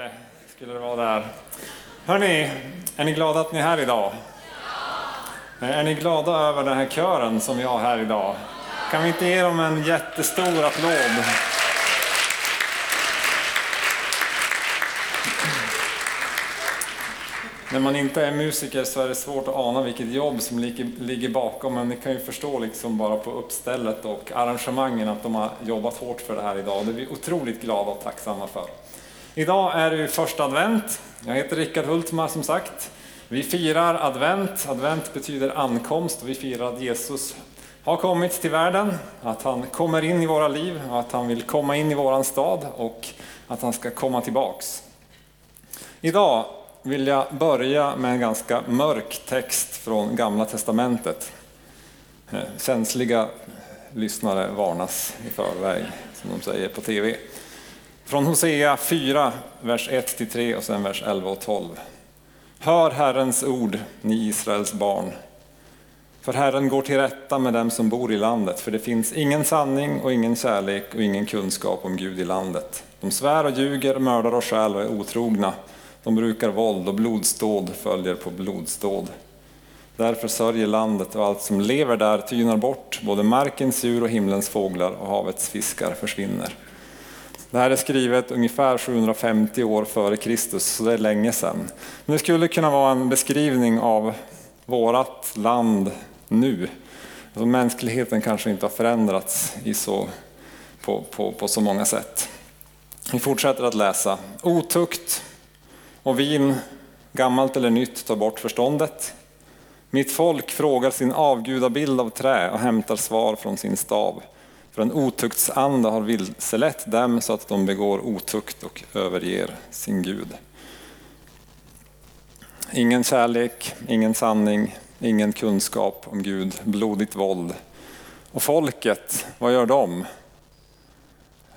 bättre skulle det vara där. Hörni, är ni glada att ni är här idag? Ja. Är ni glada över den här kören som vi har här idag? Kan vi inte ge dem en jättestor applåd? När man inte är musiker så är det svårt att ana vilket jobb som ligger bakom, men ni kan ju förstå liksom bara på uppstället och arrangemangen att de har jobbat hårt för det här idag. Det är vi otroligt glada och tacksamma för. Idag är det första advent. Jag heter Rickard Hultmar som sagt. Vi firar advent. Advent betyder ankomst och vi firar att Jesus har kommit till världen, att han kommer in i våra liv, att han vill komma in i våran stad och att han ska komma tillbaks. Idag vill jag börja med en ganska mörk text från Gamla Testamentet. Eh, känsliga lyssnare varnas i förväg, som de säger på TV. Från Hosea 4, vers 1-3 och sen vers 11 och 12. Hör Herrens ord, ni Israels barn. För Herren går till rätta med dem som bor i landet, för det finns ingen sanning och ingen kärlek och ingen kunskap om Gud i landet. De svär och ljuger, mördar och stjäl och är otrogna. De brukar våld och blodsdåd följer på blodsdåd. Därför sörjer landet och allt som lever där tynar bort, både markens djur och himlens fåglar och havets fiskar försvinner. Det här är skrivet ungefär 750 år före Kristus, så det är länge sedan. Men det skulle kunna vara en beskrivning av vårt land nu. Alltså mänskligheten kanske inte har förändrats i så, på, på, på så många sätt. Vi fortsätter att läsa. Otukt och vin, gammalt eller nytt, tar bort förståndet. Mitt folk frågar sin avgudabild av trä och hämtar svar från sin stav. För en otuktsanda har vilselett dem så att de begår otukt och överger sin Gud. Ingen kärlek, ingen sanning, ingen kunskap om Gud, blodigt våld. Och folket, vad gör de?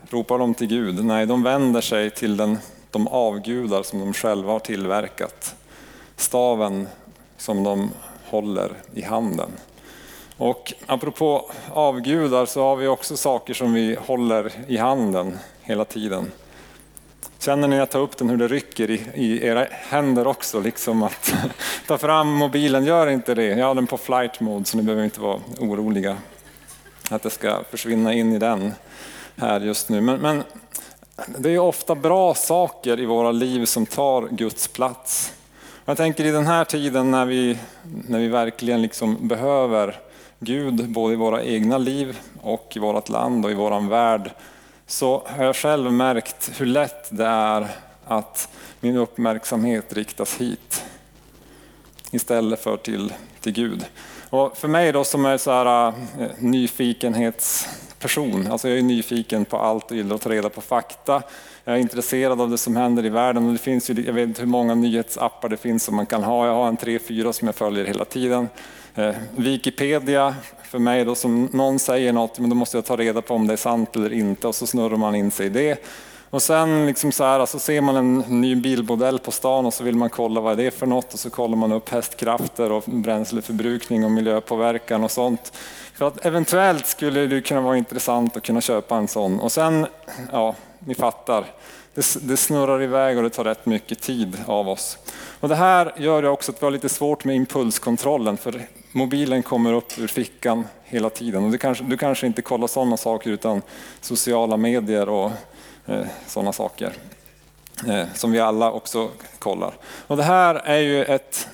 Ropar de till Gud? Nej, de vänder sig till den, de avgudar som de själva har tillverkat. Staven som de håller i handen. Och apropå avgudar så har vi också saker som vi håller i handen hela tiden. Känner ni att ta upp den hur det rycker i, i era händer också? Liksom att ta fram mobilen, gör inte det. Jag har den på flight mode så ni behöver inte vara oroliga att det ska försvinna in i den här just nu. Men, men det är ofta bra saker i våra liv som tar Guds plats. Jag tänker i den här tiden när vi, när vi verkligen liksom behöver Gud både i våra egna liv och i vårt land och i vår värld så har jag själv märkt hur lätt det är att min uppmärksamhet riktas hit istället för till, till Gud. Och för mig då som är så här, äh, nyfikenhetsperson, alltså jag är nyfiken på allt och gillar att ta reda på fakta. Jag är intresserad av det som händer i världen och det finns ju, jag vet inte hur många nyhetsappar det finns som man kan ha. Jag har en tre, fyra som jag följer hela tiden. Eh, Wikipedia för mig då som någon säger något, men då måste jag ta reda på om det är sant eller inte och så snurrar man in sig i det. Och sen liksom så, här, så ser man en ny bilmodell på stan och så vill man kolla vad det är för något och så kollar man upp hästkrafter och bränsleförbrukning och miljöpåverkan och sånt. För att eventuellt skulle det kunna vara intressant att kunna köpa en sån. Och sen, ja, ni fattar, det, det snurrar iväg och det tar rätt mycket tid av oss. Och det här gör också att vi har lite svårt med impulskontrollen för mobilen kommer upp ur fickan hela tiden. Och du, kanske, du kanske inte kollar sådana saker utan sociala medier och Eh, sådana saker. Eh, som vi alla också kollar. Och det här är ju ett,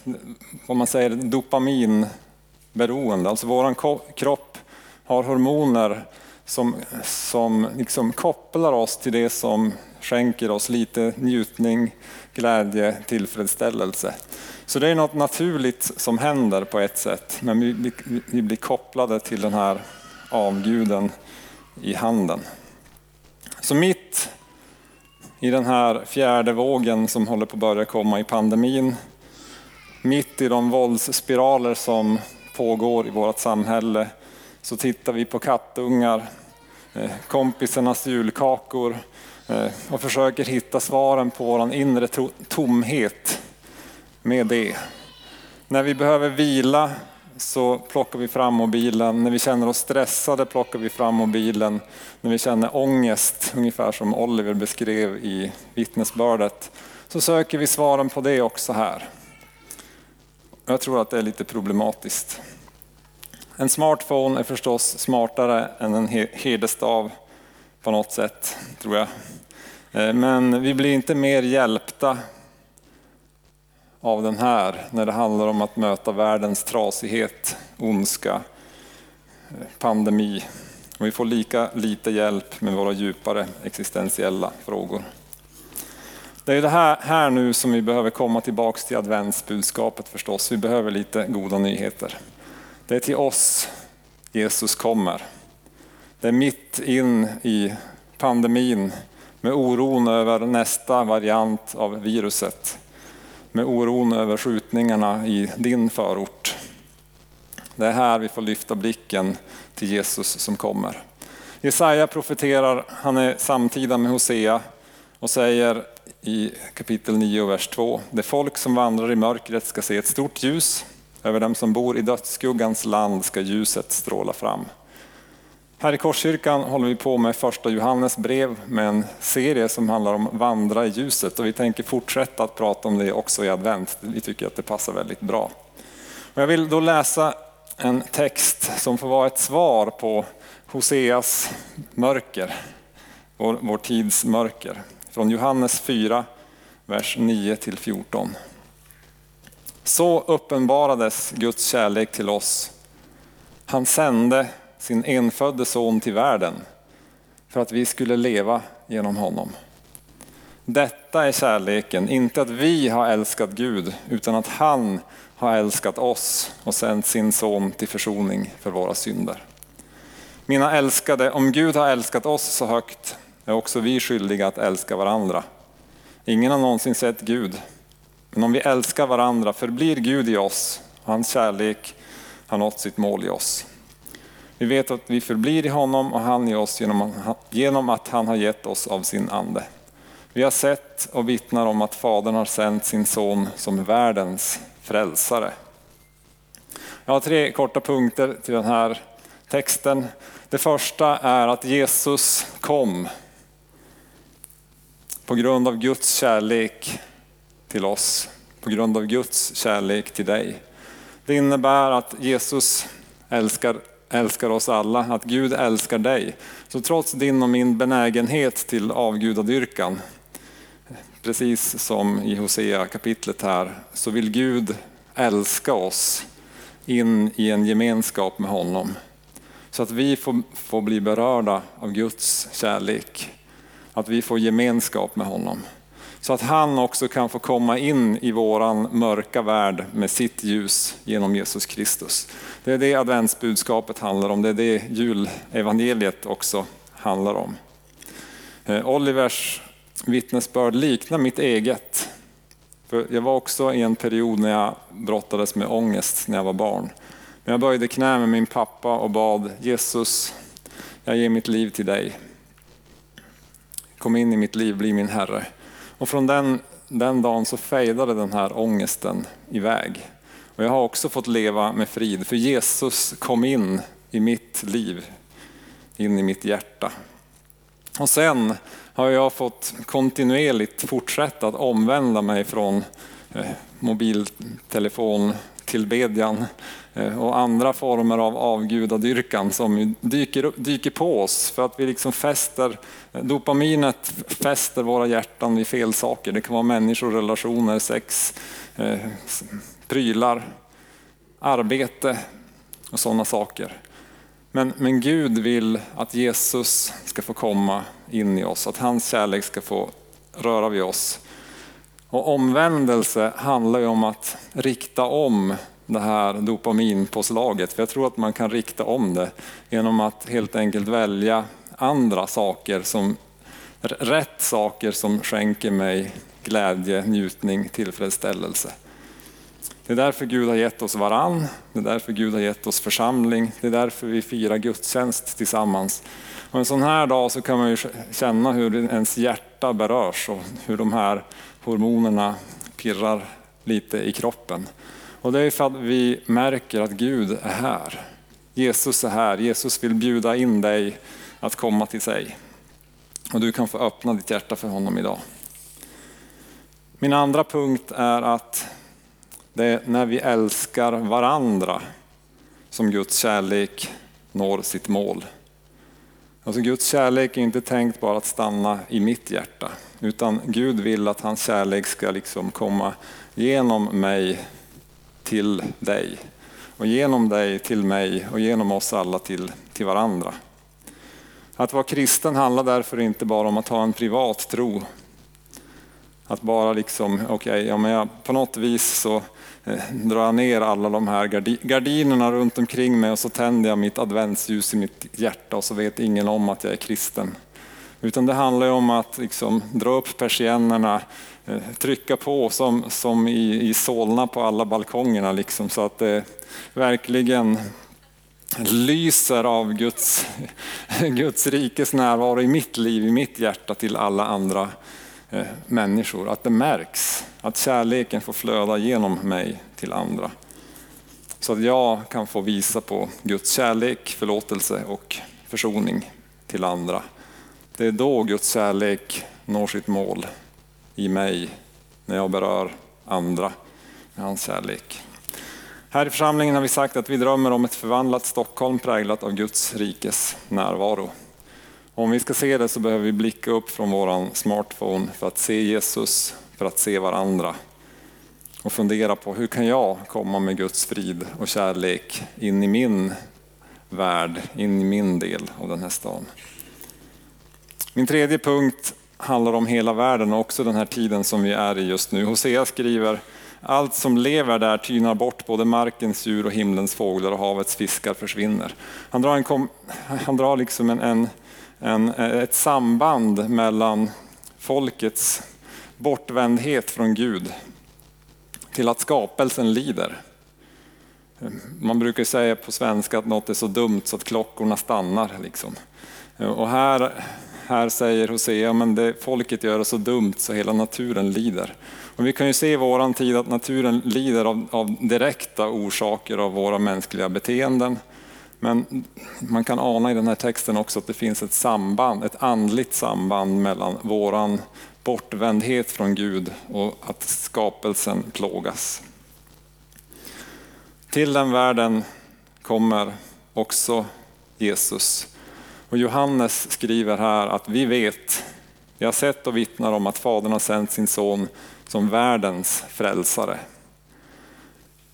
vad man säger, dopaminberoende. Alltså våran kropp har hormoner som, som liksom kopplar oss till det som skänker oss lite njutning, glädje, tillfredsställelse. Så det är något naturligt som händer på ett sätt, men vi, vi blir kopplade till den här avguden i handen. Så mitt i den här fjärde vågen som håller på att börja komma i pandemin, mitt i de våldsspiraler som pågår i vårt samhälle, så tittar vi på kattungar, eh, kompisarnas julkakor eh, och försöker hitta svaren på vår inre tomhet med det. När vi behöver vila så plockar vi fram mobilen. När vi känner oss stressade plockar vi fram mobilen. När vi känner ångest, ungefär som Oliver beskrev i vittnesbördet, så söker vi svaren på det också här. Jag tror att det är lite problematiskt. En smartphone är förstås smartare än en herdestav på något sätt, tror jag. Eh, men vi blir inte mer hjälpta av den här när det handlar om att möta världens trasighet, ondska, eh, pandemi. Och vi får lika lite hjälp med våra djupare existentiella frågor. Det är det här, här nu som vi behöver komma tillbaks till adventsbudskapet förstås. Vi behöver lite goda nyheter. Det är till oss Jesus kommer. Det är mitt in i pandemin med oron över nästa variant av viruset med oron över skjutningarna i din förort. Det är här vi får lyfta blicken till Jesus som kommer. Jesaja profeterar, han är samtida med Hosea och säger i kapitel 9 vers 2. Det folk som vandrar i mörkret ska se ett stort ljus. Över dem som bor i dödsskuggans land ska ljuset stråla fram. Här i Korskyrkan håller vi på med första Johannes brev med en serie som handlar om vandra i ljuset och vi tänker fortsätta att prata om det också i advent. Vi tycker att det passar väldigt bra. jag vill då läsa en text som får vara ett svar på Hoseas mörker, vår, vår tids mörker. Från Johannes 4, vers 9 till 14. Så uppenbarades Guds kärlek till oss. Han sände sin enfödde son till världen för att vi skulle leva genom honom. Detta är kärleken, inte att vi har älskat Gud utan att han har älskat oss och sänt sin son till försoning för våra synder. Mina älskade, om Gud har älskat oss så högt är också vi skyldiga att älska varandra. Ingen har någonsin sett Gud, men om vi älskar varandra förblir Gud i oss och hans kärlek har nått sitt mål i oss. Vi vet att vi förblir i honom och han i oss genom att han har gett oss av sin ande. Vi har sett och vittnar om att Fadern har sänt sin son som världens frälsare. Jag har tre korta punkter till den här texten. Det första är att Jesus kom på grund av Guds kärlek till oss, på grund av Guds kärlek till dig. Det innebär att Jesus älskar älskar oss alla, att Gud älskar dig. Så trots din och min benägenhet till avgudadyrkan, precis som i Hosea kapitlet här, så vill Gud älska oss in i en gemenskap med honom. Så att vi får, får bli berörda av Guds kärlek. Att vi får gemenskap med honom. Så att han också kan få komma in i våran mörka värld med sitt ljus genom Jesus Kristus. Det är det adventsbudskapet handlar om, det är det julevangeliet också handlar om. Eh, Olivers vittnesbörd liknar mitt eget. För jag var också i en period när jag brottades med ångest när jag var barn. Men jag böjde knä med min pappa och bad Jesus, jag ger mitt liv till dig. Kom in i mitt liv, bli min Herre. Och från den, den dagen så fejdade den här ångesten iväg. Och jag har också fått leva med frid, för Jesus kom in i mitt liv, in i mitt hjärta. Och sen har jag fått kontinuerligt fortsätta att omvända mig från eh, mobiltelefon tillbedjan eh, och andra former av avgudadyrkan som dyker, dyker på oss för att vi liksom fäster, eh, dopaminet fäster våra hjärtan vid fel saker. Det kan vara människor, relationer, sex, eh, prylar, arbete och sådana saker. Men, men Gud vill att Jesus ska få komma in i oss, att hans kärlek ska få röra vid oss. Och omvändelse handlar ju om att rikta om det här dopaminpåslaget. För jag tror att man kan rikta om det genom att helt enkelt välja andra saker, som, rätt saker som skänker mig glädje, njutning, tillfredsställelse. Det är därför Gud har gett oss varann, det är därför Gud har gett oss församling, det är därför vi firar gudstjänst tillsammans. Och en sån här dag så kan man ju känna hur ens hjärta berörs och hur de här hormonerna pirrar lite i kroppen. Och det är för att vi märker att Gud är här. Jesus är här. Jesus vill bjuda in dig att komma till sig. Och du kan få öppna ditt hjärta för honom idag. Min andra punkt är att det är när vi älskar varandra som Guds kärlek når sitt mål. Alltså Guds kärlek är inte tänkt bara att stanna i mitt hjärta, utan Gud vill att hans kärlek ska liksom komma genom mig till dig och genom dig till mig och genom oss alla till, till varandra. Att vara kristen handlar därför inte bara om att ha en privat tro. Att bara liksom, okej, okay, ja, men jag, på något vis så eh, drar jag ner alla de här gardinerna runt omkring mig och så tänder jag mitt adventsljus i mitt hjärta och så vet ingen om att jag är kristen. Utan det handlar ju om att liksom dra upp persiennerna, eh, trycka på som, som i, i Solna på alla balkongerna liksom, så att det verkligen lyser av Guds, Guds rikes närvaro i mitt liv, i mitt hjärta till alla andra Eh, människor. Att det märks, att kärleken får flöda genom mig till andra. Så att jag kan få visa på Guds kärlek, förlåtelse och försoning till andra. Det är då Guds kärlek når sitt mål i mig, när jag berör andra med hans kärlek. Här i församlingen har vi sagt att vi drömmer om ett förvandlat Stockholm präglat av Guds rikes närvaro. Om vi ska se det så behöver vi blicka upp från vår smartphone för att se Jesus, för att se varandra och fundera på hur kan jag komma med Guds frid och kärlek in i min värld, in i min del av den här staden. Min tredje punkt handlar om hela världen och också den här tiden som vi är i just nu. Hosea skriver allt som lever där tynar bort, både markens djur och himlens fåglar och havets fiskar försvinner. Han drar, en, han drar liksom en, en, en, eh, ett samband mellan folkets bortvändhet från Gud till att skapelsen lider. Man brukar säga på svenska att något är så dumt så att klockorna stannar. Liksom. Och här, här säger Hosea, men det folket gör det så dumt så hela naturen lider. Och vi kan ju se i våran tid att naturen lider av, av direkta orsaker av våra mänskliga beteenden. Men man kan ana i den här texten också att det finns ett samband, ett andligt samband mellan våran bortvändhet från Gud och att skapelsen plågas. Till den världen kommer också Jesus. Och Johannes skriver här att vi vet, vi har sett och vittnar om att Fadern har sänt sin son som världens frälsare.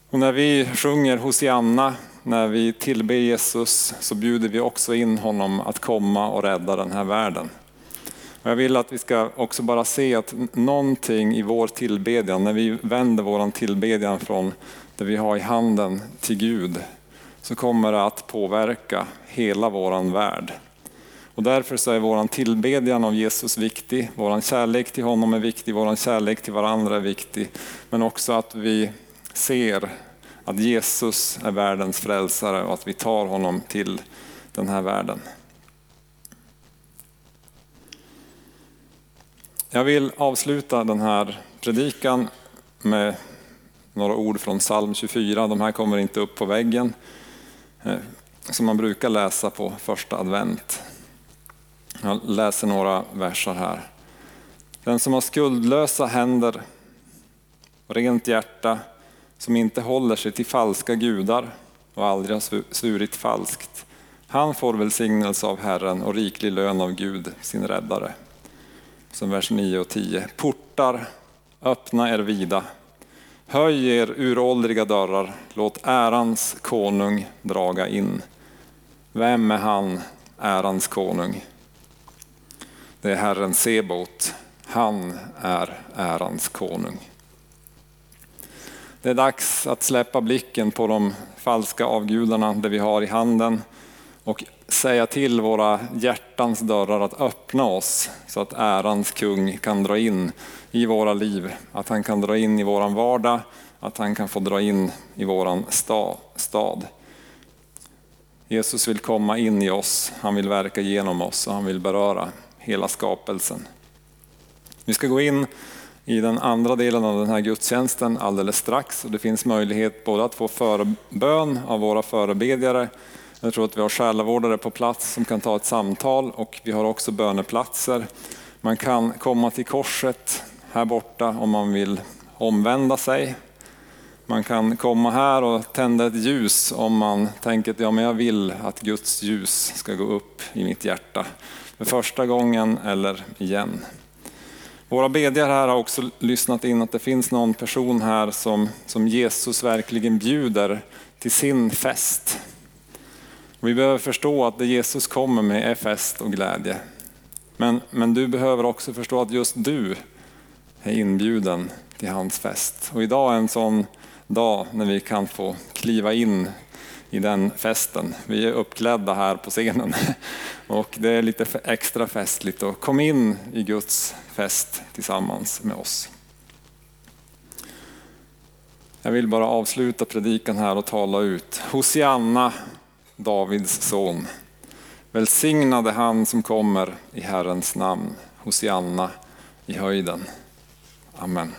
Och när vi sjunger Hosianna, när vi tillber Jesus, så bjuder vi också in honom att komma och rädda den här världen. Och jag vill att vi ska också bara se att någonting i vår tillbedjan, när vi vänder vår tillbedjan från det vi har i handen till Gud, så kommer det att påverka hela vår värld. Och därför så är vår tillbedjan av Jesus viktig, vår kärlek till honom är viktig, vår kärlek till varandra är viktig. Men också att vi ser att Jesus är världens frälsare och att vi tar honom till den här världen. Jag vill avsluta den här predikan med några ord från psalm 24. De här kommer inte upp på väggen, eh, som man brukar läsa på första advent. Jag läser några verser här. Den som har skuldlösa händer rent hjärta, som inte håller sig till falska gudar och aldrig har svurit falskt. Han får välsignelse av Herren och riklig lön av Gud, sin räddare. Som vers 9 och 10. Portar, öppna er vida. Höj er uråldriga dörrar, låt ärans konung draga in. Vem är han, ärans konung? Det är Herren Sebot. Han är ärans konung. Det är dags att släppa blicken på de falska avgudarna det vi har i handen och säga till våra hjärtans dörrar att öppna oss så att ärans kung kan dra in i våra liv. Att han kan dra in i våran vardag, att han kan få dra in i våran stad. Jesus vill komma in i oss, han vill verka genom oss och han vill beröra hela skapelsen. Vi ska gå in i den andra delen av den här gudstjänsten alldeles strax. Och det finns möjlighet både att få förbön av våra förebedjare. Jag tror att vi har själavårdare på plats som kan ta ett samtal och vi har också böneplatser. Man kan komma till korset här borta om man vill omvända sig. Man kan komma här och tända ett ljus om man tänker att ja, men jag vill att Guds ljus ska gå upp i mitt hjärta. För första gången eller igen. Våra bedjare här har också lyssnat in att det finns någon person här som, som Jesus verkligen bjuder till sin fest. Vi behöver förstå att det Jesus kommer med är fest och glädje. Men, men du behöver också förstå att just du är inbjuden till hans fest. Och idag är en sån dag när vi kan få kliva in i den festen. Vi är uppklädda här på scenen och det är lite extra festligt och kom in i Guds fest tillsammans med oss. Jag vill bara avsluta predikan här och tala ut. Hosianna, Davids son. Välsignade han som kommer i Herrens namn. Hosianna i höjden. Amen.